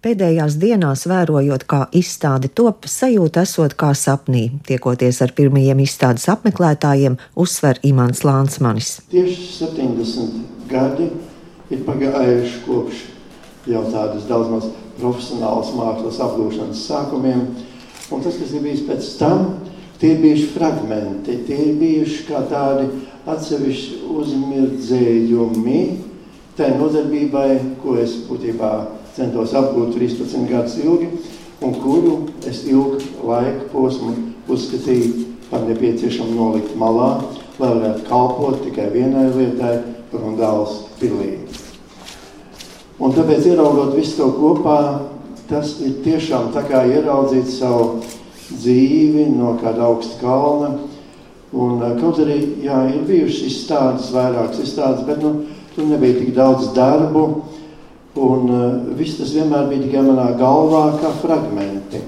Pēdējās dienās vērojot, kā izstāde top, sajūta esot kā sapnī. Tiekoties ar pirmajiem izstādes apmeklētājiem, uzsver Imants Lānsmanis. Tieši 70 gadi ir pagājuši kopš jau tādas daudz maz profesionālas mākslas apgūšanas sākumiem. Un tas, kas ir bijis pēc tam, tie ir bijuši fragmenti, tie ir bijuši kā tādi atsevišķi uzmirdzējumi tai nodarbībai, ko es būtībā centos apgūt 13 gadus ilgi, un kuru es ilgu laiku posmu uzskatīju par nepieciešamu nolikt malā, lai varētu kalpot tikai vienai lietai, Rundāls pilī. Un tāpēc, ieraugot visu to kopā, tas ir tiešām tā kā ieraudzīt savu dzīvi no kāda augsta kalna. Un, eh, kaut arī, jā, ir bijušas izstādes, vairākas izstādes, bet, nu, tur nebija tik daudz darbu, Un uh, viss tas vienmēr bija tikai manā galvā, kā fragmenti.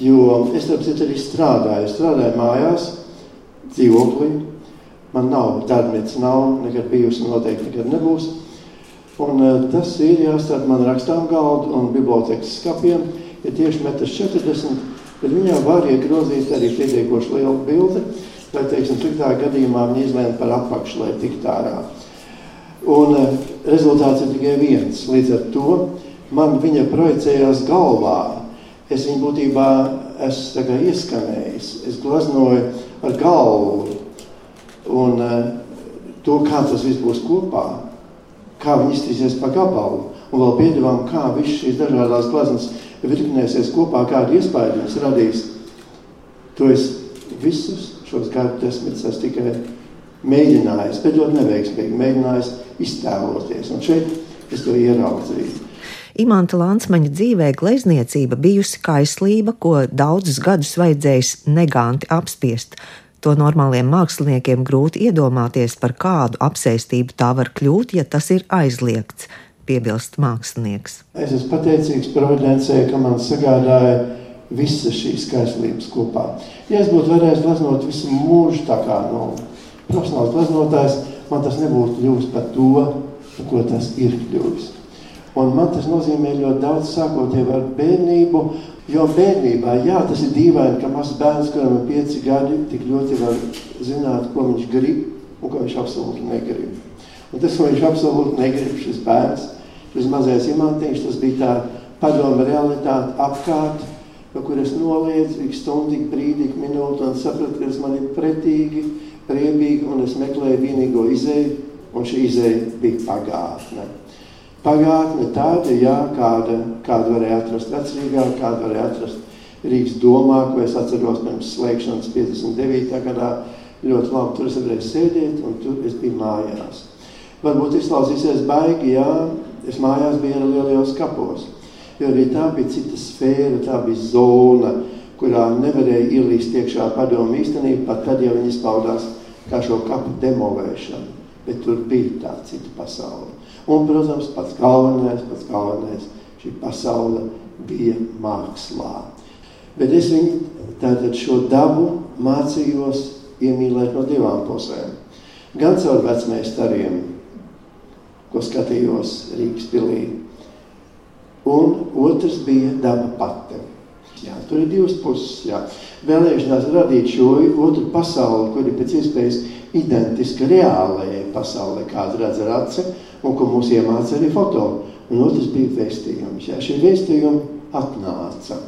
Jo es tam citu arī strādāju. Es strādāju mājās, dzīvoklī. Man nav darbnīca, nav nekad bijusi, noteikti nekad nebūs. Un uh, tas ir jāstāda man rakstām galdu un bibliotekas skapiem. Ir tieši metrs 40, bet viņā var iegrozīt arī pietiekoši lielu bildi, lai, teiksim, sliktā gadījumā viņi izlēma par apakšu, lai tiktu ārā. Un uh, rezultāts ir tikai viens. Līdz ar to man viņa projicējās galvā. Es viņu būtībā esmu ieskanējis. Es glaznoju ar galvu un uh, to, kā tas viss būs kopā, kā viņi iztīsies pa gabalu. Un vēl piedāvām, kā visas šīs dažādās glazmas virknēsies kopā, kādu iespēju viņas radīs. To es visus šos gadu desmitus tikai mēģinājis, bet ļoti neveiksmīgi mēģinājis iztēloties. Un šeit es to ieraudzīju. Imants Lansmaņa dzīvē glezniecība bijusi kaislība, ko daudzus gadus vajadzējis neganti apspiest. To normāliem māksliniekiem grūti iedomāties, par kādu apsēstību tā var kļūt, ja tas ir aizliegts, piebilst mākslinieks. Es esmu pateicīgs providencei, ka man sagādāja visas šīs kaislības kopā. Ja es būtu varējis glaznot visu mūžu tā kā no nu, profesionāls glaznotājs, man tas nebūtu kļuvis par to, par ko tas ir kļuvis. Un man tas nozīmē ļoti daudz sākot jau ar bērnību, jo bērnībā, jā, tas ir dīvaini, ka mazs bērns, kuram ir pieci gadi, tik ļoti var zināt, ko viņš grib un ko viņš absolūti negrib. Un tas, ko viņš absolūti negrib, šis bērns, šis mazais imantiņš, tas bija tā padoma realitāte apkārt, no kuras noliedz ik stundu, ik brīdi, ik minūti un sapratu, ka tas man ir pretīgi, riebīgi, un es meklēju vienīgo izēju, un šī izēja bija pagātne. Pagātne tāda, jā, kāda, kāda varēja atrast vecrīgā, kāda varēja atrast Rīgas domā, ko es atceros pirms slēgšanas 59. gadā. Ļoti labi tur es varēju sēdēt, un tur es biju mājās. Varbūt izklausīsies baigi, jā, es mājās biju arī lielajos kapos. Jo arī tā bija cita sfēra, tā bija zona, kurā nevarēja ielīst iekšā padomu īstenību, pat tad, ja viņi izpaudās kā šo kapu demolēšanu, bet tur bija tā cita pasaule. Un, protams, pats galvenais, pats galvenais, šī pasaule bija mākslā. Bet es viņu tātad šo dabu mācījos iemīlēt no divām pusēm. Gan caur vecmeistariem, ko skatījos Rīgas pilī, un otrs bija daba pati. Jā, tur ir divas puses. Jā. Vēlēšanās radīt šo otru pasauli, kur ir pēc iespējas identiska reālajai pasaulē, kāda redz ar aci, un ko mūs iemāca arī foto. Un otrs bija vēstījums. Jā, šie vēstījumi atnāca.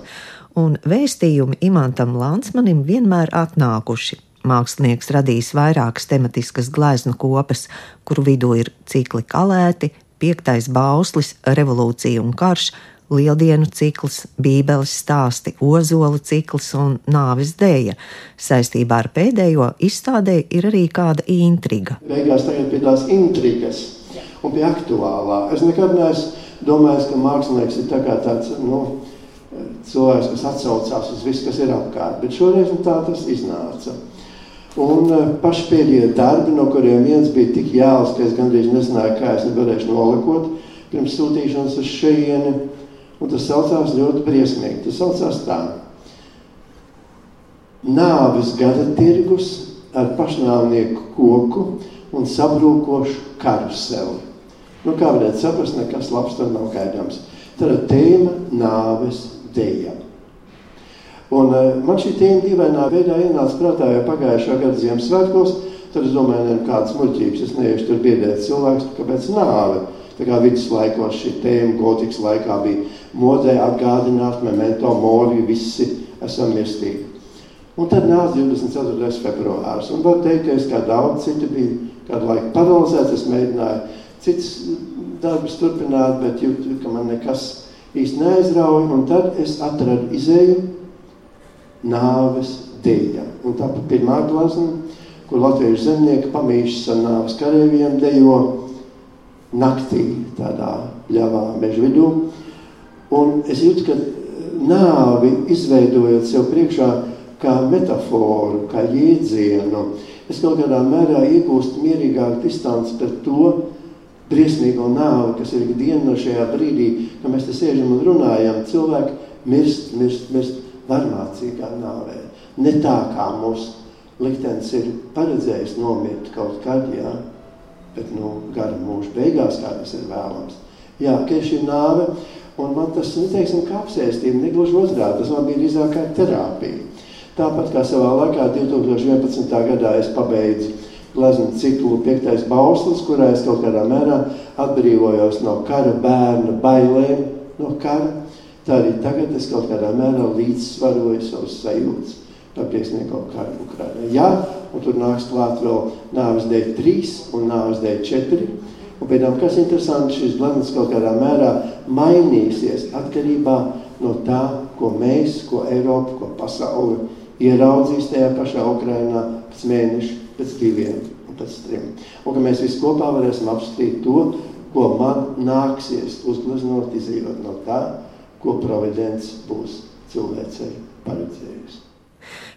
Un vēstījumi Imantam Lansmanim vienmēr atnākuši. Mākslinieks radījis vairākas tematiskas gleznu kopas, kuru vidū ir cikli kalēti, piektais bauslis, revolūcija un karš, lieldienu cikls, bībeles stāsti, ozolu cikls un nāves dēļa. Saistībā ar pēdējo izstādē ir arī kāda intriga. Beigās tagad pie tās intrigas un pie aktuālā. Es nekad neesmu domājis, ka mākslinieks ir tā tāds, nu, cilvēks, kas atsaucās uz visu, kas ir apkārt, bet šoreiz nu, tā tas iznāca. Un uh, paši pēdējie darbi, no kuriem viens bija tik jāls, ka es gandrīz nezināju, kā es nevarēšu nolakot pirms sūtīšanas uz šejieni. Un tas saucās ļoti briesmīgi. Tas saucās tā. Nāves gada tirgus ar pašnāvnieku koku un sabrūkošu karuseli. Nu, kā varētu saprast, nekas labs tur nav gaidāms. Tad tēma nāves deja. Un, uh, man šī tēma dīvainā veidā ienāca prātā jau pagājušā gada Ziemassvētkos. Tad es domāju, ne, kādas muļķības es neiešu tur biedēt cilvēkus, kāpēc nāve. Tā kā viduslaikos šī tēma gotikas laikā bija modē atgādināt, memento mori, visi esam mirstīgi. Un tad nāca 24. februārs. Un var teikt, ka es kā daudz citu biju kādu laiku paralizēts, es mēģināju citas darbus turpināt, bet jūtu, ka man nekas īsti neaizrauja. Un tad es atradu izēju nāves dēļa. Un tā pirmā glazma, kur latviešu zemnieki pamīšas ar nāves kareiviem dejo naktī tādā ļavā meža vidū. Un es jūtu, ka nāvi izveidojot sev priekšā kā metaforu, kā jēdzienu, es kaut kādā mērā iegūstu mierīgāku distanci par to briesmīgo nāvi, kas ir ikdiena šajā brīdī, kad mēs te sēžam un runājam. Cilvēki mirst, mirst, mirst varmācīgā nāvē. Ne tā kā mūsu liktenis ir paredzējis nomirt kaut kad, jā, bet nu, gara mūža beigās, kā tas ir vēlams. Jā, ka šī nāve, un man tas, neteiksim, kā apsēstība, negluži otrādi, tas man bija drīzāk kā terapija. Tāpat kā savā laikā 2011. gadā es pabeidzu gleznu ciklu piektais bauslis, kurā es kaut kādā mērā atbrīvojos no kara bērna bailēm no kara. Tā arī tagad es kaut kādā mērā līdzsvaroju savus sajūtas par briesmīgo karu Ukrainā. Jā, un tur nāks klāt vēl nāves dēļ 3 un nāves dēļ 4. Un pēc tam, kas interesanti, šis blends kaut kādā mērā mainīsies atkarībā no tā, ko mēs, ko Eiropa, ko pasauli ieraudzīs tajā pašā Ukrainā pēc mēneša, pēc diviem un pēc trim. Un ka mēs visi kopā varēsim apskatīt to, ko man nāksies uzgleznot, izdzīvot no tā, ko providence būs cilvēcei paredzējusi.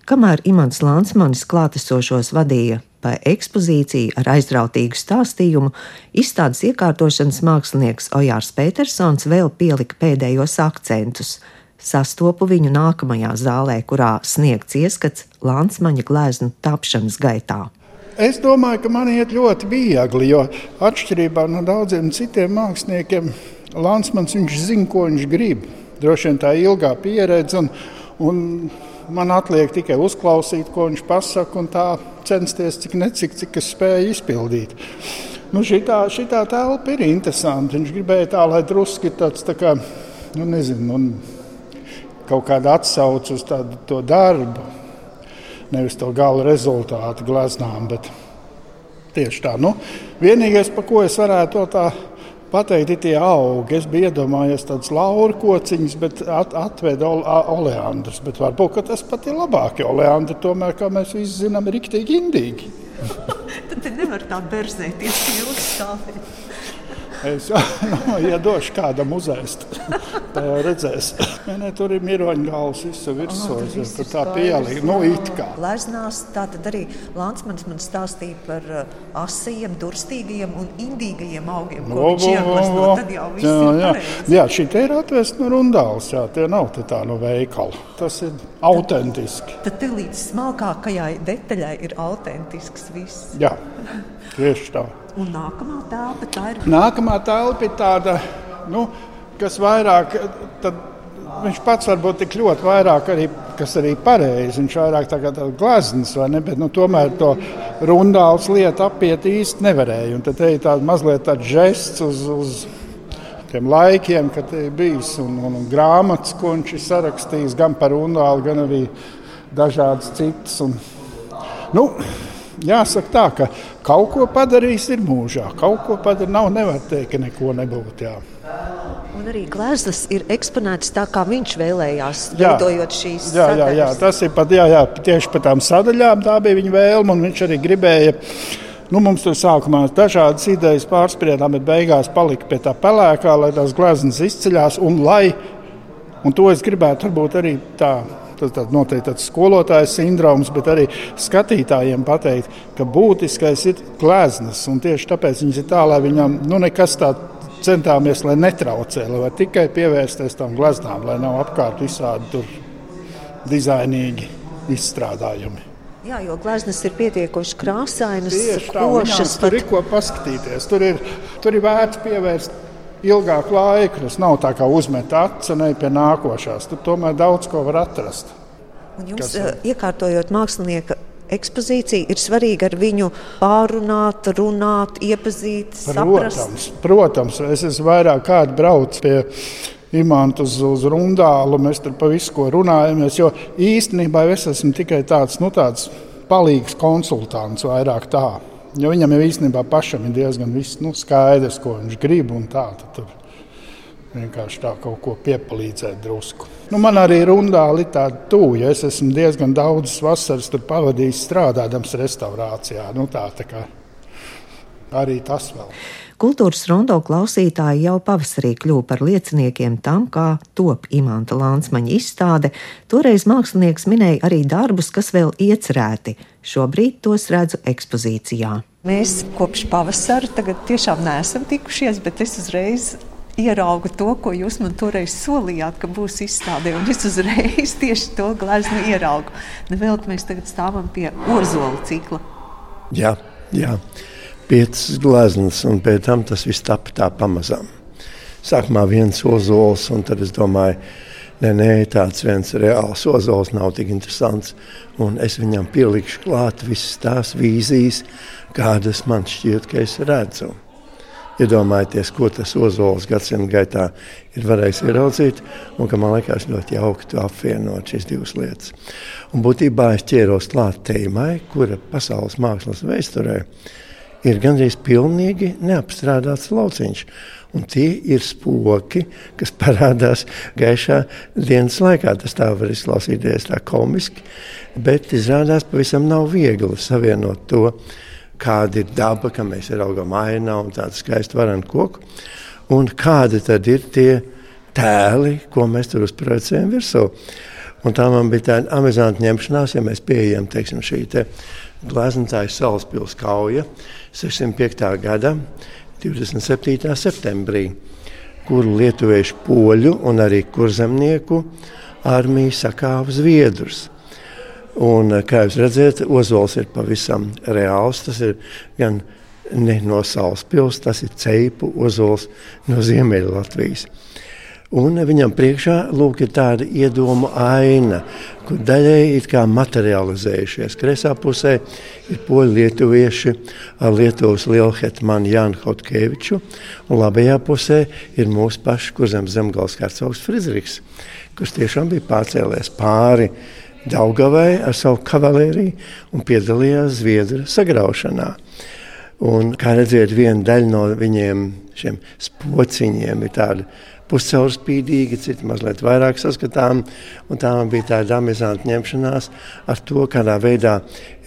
Kamēr Imants Lansmanis klātesošos vadīja pa ekspozīciju ar aizrautīgu stāstījumu, izstādes iekārtošanas mākslinieks Ojārs Petersons vēl pielika pēdējos akcentus. Sastopu viņu nākamajā zālē, kurā sniegts ieskats Lansmaņa gleznu tapšanas gaitā. Es domāju, ka man iet ļoti viegli, jo atšķirībā no daudziem citiem māksliniekiem, Lansmans zina, ko viņš grib. Droši vien tā ir ilgā pieredze, un man atliek tikai uzklausīt, ko viņš pasaka, un tā censties cik necik, cik es spēju izpildīt. Nu, šitā, šitā telpa ir interesanta. Viņš gribēja tā, lai drusku tāds tā kā, nu, nezinu, un kaut kāda atsauce uz tādu to darbu, nevis to gala rezultātu gleznām. Bet tieši tā. Nu, vienīgais, pa ko es varētu to tā pateikt, ir tie augi. Es biju iedomājies tādas lauru kociņas, bet at, atveda oleandrs. Bet varbūt tas pat ir labāk, jo oleandri tomēr, kā mēs visi zinām, ir riktīgi indīgi. Tad nevar tā berzēties ilgi stāvēt. Es nu, iedošu kādam uzēst. Jau redzēs. Ne, tur ir miroņa galvas, visu virsū. Oh, tur tā pielīga, nu it kā. Leznās, tā tad arī Lansmans man stāstīja par uh, asiem, durstīgajiem un indīgajiem augiem, ko no, viņš ieglezno. Tad jau viss jā, ir jā. pareizi. Jā, šī te ir atvest no rundāls, jā, tie nav te tā no veikala. Tas ir autentiski. Tad, tad līdz smalkākajai detaļai ir autentisks viss. Jā, tieši tā. Un nākamā telpa tā ir. Nākamā telpa ir tāda, nu, kas vairāk. Tad, Viņš pats var būt tik ļoti vairāk, arī, kas arī pareizi. Viņš vairāk tā kā tāds glezniecības, vai ne? Bet nu, tomēr to rundāls lietu apiet īsti nevarēja. Un tad ir tāds mazliet tāds žests uz, uz tiem laikiem, kad ir bijis un, un, un grāmatas, ko viņš ir sarakstījis gan par rundālu, gan arī dažādas citas. Un, nu, jāsaka tā, ka kaut ko padarījis ir mūžā. Kaut ko padarījis, nav nevar teikt, ka neko nebūtu. Jā. Un arī gleznas ir eksponētas tā, kā viņš vēlējās, jā, veidojot šīs jā, jā, jā, tas ir pat, jā, jā, tieši par tām sadaļām. Tā bija viņa vēlme, un viņš arī gribēja. Nu, mums tur sākumā dažādas idejas pārspriedām, bet beigās palika pie tā pelēkā, lai tās gleznas izceļās. Un, lai, un to es gribētu varbūt arī tā Tas ir noteikti tāds skolotāja sindroms, bet arī skatītājiem pateikt, ka būtiskais ir gleznas. Tieši tāpēc viņas ir tā, lai viņam nu, nekas tāds centāmies, lai netraucē, lai tikai pievērsties tam gleznām, lai nav apkārt visādi dizainīgi izstrādājumi. Jā, jo gleznas ir pietiekuši krāsainas, košas. Tur ir ko paskatīties. Tur ir, tur ir vērts pievērst ilgāku laiku. Tas nav tā kā uzmet acu ne pie nākošās. Tur tomēr daudz ko var atrast. Un jums, Kas, uh, iekārtojot mākslinieka ekspozīciju, ir svarīgi ar viņu pārunāt, runāt, iepazīt, protams, saprast. Protams, es esmu vairāk kārt braucis pie imanta uz, uz rundālu, mēs tur par visu ko runājamies. Jo īstenībā es esmu tikai tāds, nu, tāds palīgs konsultants, vairāk tā. Jo viņam jau īstenībā pašam ir diezgan viss, nu, skaidrs, ko viņš grib. Tā, tur vienkārši tā kaut ko piepalīdzēt drusku. Nu, man arī rundāli ir tāda tuva, es esmu diezgan daudzas vasaras pavadījis strādājot restaurācijā. Nu, tā, tā kā arī tas vēl. Kultūras rondo klausītāji jau pavasarī kļuva par lieciniekiem tam, kā top imanta Lansmaņa izstāde. Toreiz mākslinieks minēja arī darbus, kas vēl iecerēti. Šobrīd tos redzu ekspozīcijā. Mēs kopš pavasara tagad tiešām neesam tikušies, bet es uzreiz ieraugu to, ko jūs man toreiz solījāt, ka būs izstādē. Un es uzreiz tieši to gleznu ieraugu. Nevēl mēs tagad stāvam pie ozola cikla. Jā, jā piecas gleznas, un pēc tam tas viss tapa tā pamazām. Sākumā viens ozols, un tad es domāju, nē, nē, tāds viens reāls ozols nav tik interesants. Un es viņam pielikšu klāt visas tās vīzijas, kādas man šķiet, ka es redzu. Iedomājieties, ko tas ozols gadsimta gaitā ir varējis ieraudzīt, un ka man liekas ļoti jauki apvienot šīs divas lietas. Un būtībā es ķēros klāt tēmai, kura pasaules mākslas vēsturē ir gandrīz pilnīgi neapstrādāts lauciņš. Un tie ir spoki, kas parādās gaišā dienas laikā. Tas tā var izklausīties tā komiski, bet izrādās pavisam nav viegli savienot to, kāda ir daba, ka mēs raugam ainā un tādu skaistu varenu koku, un kādi tad ir tie tēli, ko mēs tur uzprojicējam virsū. Un tā man bija tāda amizanta ņemšanās, ja mēs pieejam teiksim, šī te gleznotāja Salaspils kauja 605. gada 27. septembrī, kuru lietuviešu poļu un arī kurzemnieku armija sakāva Zviedrus. Un, kā jūs redzat, ozols ir pavisam reāls. Tas ir gan ne no Salaspils, tas ir Ceipu ozols no Ziemeļlatvijas. Un viņam priekšā lūk, ir tāda iedomu aina, kur daļēji ir materializējušies. Kresā pusē ir poļu lietuvieši ar Lietuvas lielhetmanu Jānu Hotkeviču, un labajā pusē ir mūsu paši kurzem zemgals hercogs Fridriks, kurš tiešām bija pārcēlies pāri Daugavai ar savu kavalēriju un piedalījās Zviedru sagraušanā. Un, kā redzat, viena daļa no viņiem, šiem spociņiem, ir tāda puscaurspīdīgi, citi mazliet vairāk saskatām. Tā bija tāda amizanta ņemšanās ar to, kādā veidā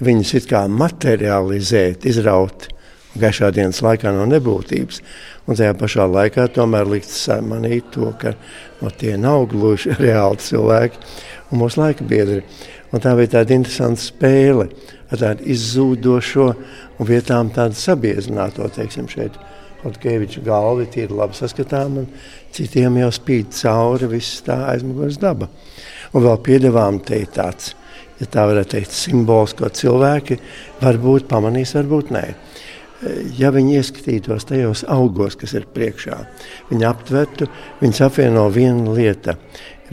viņus it kā materializēt, izraut gaišā dienas laikā no nebūtības. Un tajā pašā laikā tomēr likt manīt to, ka no tie nav gluži reāli cilvēki un mūsu laika biedri. Un tā bija tāda interesanta spēle ar tādu izzūdošo un vietām tādu sabiezināto, teiksim, šeit Otkeviča galva ir labi saskatāma, un citiem jau spīd cauri viss tā aizmugures daba. Un vēl piedevām te ir tāds, ja tā varētu teikt, simbols, ko cilvēki varbūt pamanīs, varbūt nē. Ja viņi ieskatītos tajos augos, kas ir priekšā, viņi aptvertu, viņus apvieno viena lieta.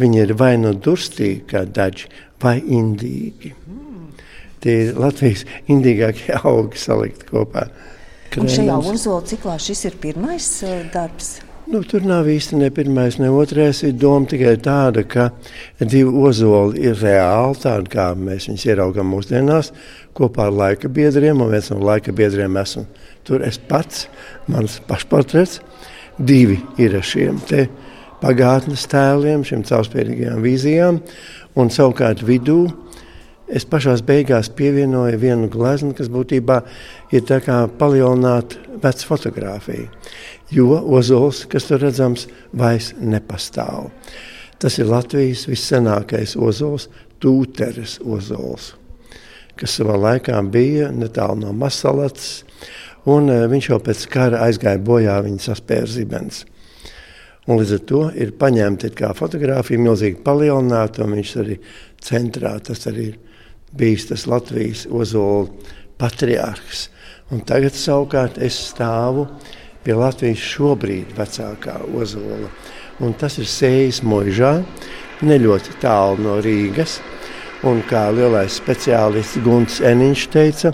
Viņi ir vai nu durstīgi, kā daži, vai indīgi. Tie ir Latvijas indīgākie augi salikt kopā. Un šajā ozola ciklā šis ir pirmais uh, darbs. Nu, tur nav īsti ne pirmais, ne otrais. Ir doma tikai tāda, ka divi ozoli ir reāli, tādi kā mēs viņus ieraugām mūsdienās, kopā ar laika biedriem. Un viens no laika biedriem esmu tur es pats, mans pašportrets. Divi ir šiem pagātnes tēliem, šiem caurspīdīgajām vīzijām, un savukārt vidū Es pašā beigās pievienoju vienu gleznu, kas būtībā ir palielināta veca fotografija. Jo ozols, kas tur redzams, vairs nepastāv. Tas ir Latvijas vissenākais ozols, Tūteres ozols, kas savā laikā bija netālu no Masalats, un eh, viņš jau pēc kara aizgāja bojā, viņa saspēra zibens. Un līdz ar to ir paņemta fotografija, milzīgi palielināta, un viņš arī centrā tas arī ir bijis tas Latvijas ozola patriārhs. Un tagad savukārt es stāvu pie Latvijas šobrīd vecākā ozola. Un tas ir sējas mūžā, ne ļoti tālu no Rīgas. Un kā lielais speciālists Gunts Eniņš teica,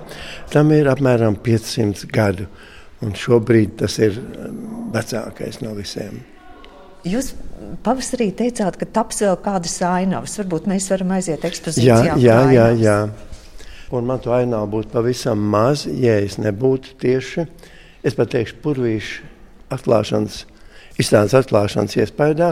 tam ir apmēram 500 gadu. Un šobrīd tas ir um, vecākais no visiem. Jūs pavasarī teicāt, ka taps vēl kādas ainavas. Varbūt mēs varam aiziet ekspozīcijā. Jā, jā, jā, jā. Un man to ainavu būtu pavisam maz, ja es nebūtu tieši, es pat teikšu, purvīšu atklāšanas izstādes atklāšanas iespējā.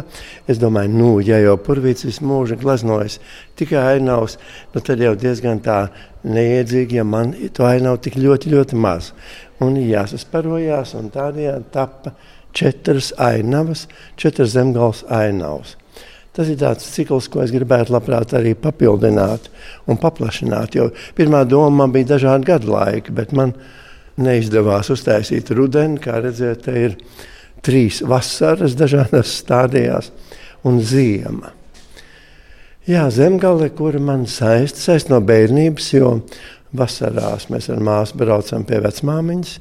Es domāju, nu, ja jau purvīts visu mūžu gleznojas tikai ainavas, nu, tad jau diezgan tā neiedzīgi, ja man to ainavu tik ļoti, ļoti maz. Un jāsasparojās, un tādējādi tappa četras ainavas, četras zemgals ainavas. Tas ir tāds cikls, ko es gribētu labprāt arī papildināt un paplašināt. Jo pirmā doma man bija dažādi gadu laiki, bet man neizdevās uztaisīt rudeni, kā redzēt, te ir trīs vasaras, dažādās stādījās, un ziema. Jā, zemgale, kura man saist, saist no bērnības, jo vasarās mēs ar māsu braucam pie vecmāmiņas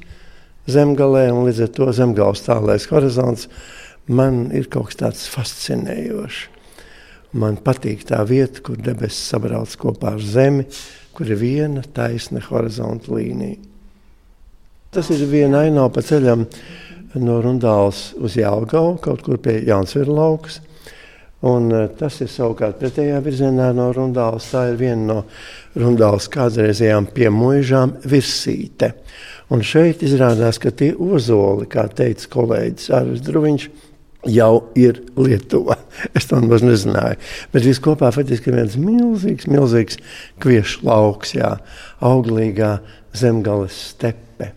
zemgalē, un līdz ar to zemgales tālais horizonts man ir kaut kas tāds fascinējošs. Man patīk tā vieta, kur debesis sabrauc kopā ar zemi, kur ir viena taisna horizonta līnija. Tas ir viena ainava pa ceļam, no Rundāls uz Jālgavu, kaut kur pie Jānsvira laukas. Un, uh, tas ir savukārt pretējā virzienā no Rundāls. Tā ir viena no Rundāls kādreizējām piemuižām virsīte. Un šeit izrādās, ka tie ozoli, kā teica kolēģis Arvis Druviņš, jau ir Lietuva. Es to nemaz nezināju. Bet viss kopā faktiski ir viens milzīgs, milzīgs kviešu lauks, jā, auglīgā zemgales stepe.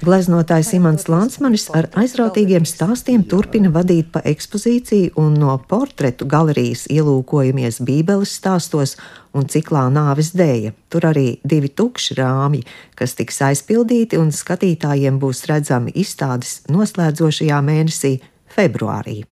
Gleznotājs Imants Lansmanis ar aizrautīgiem stāstiem turpina vadīt pa ekspozīciju un no portretu galerijas ielūkojamies Bībeles stāstos un ciklā nāves dēja. Tur arī divi tukši rāmji, kas tiks aizpildīti un skatītājiem būs redzami izstādes noslēdzošajā mēnesī februārī.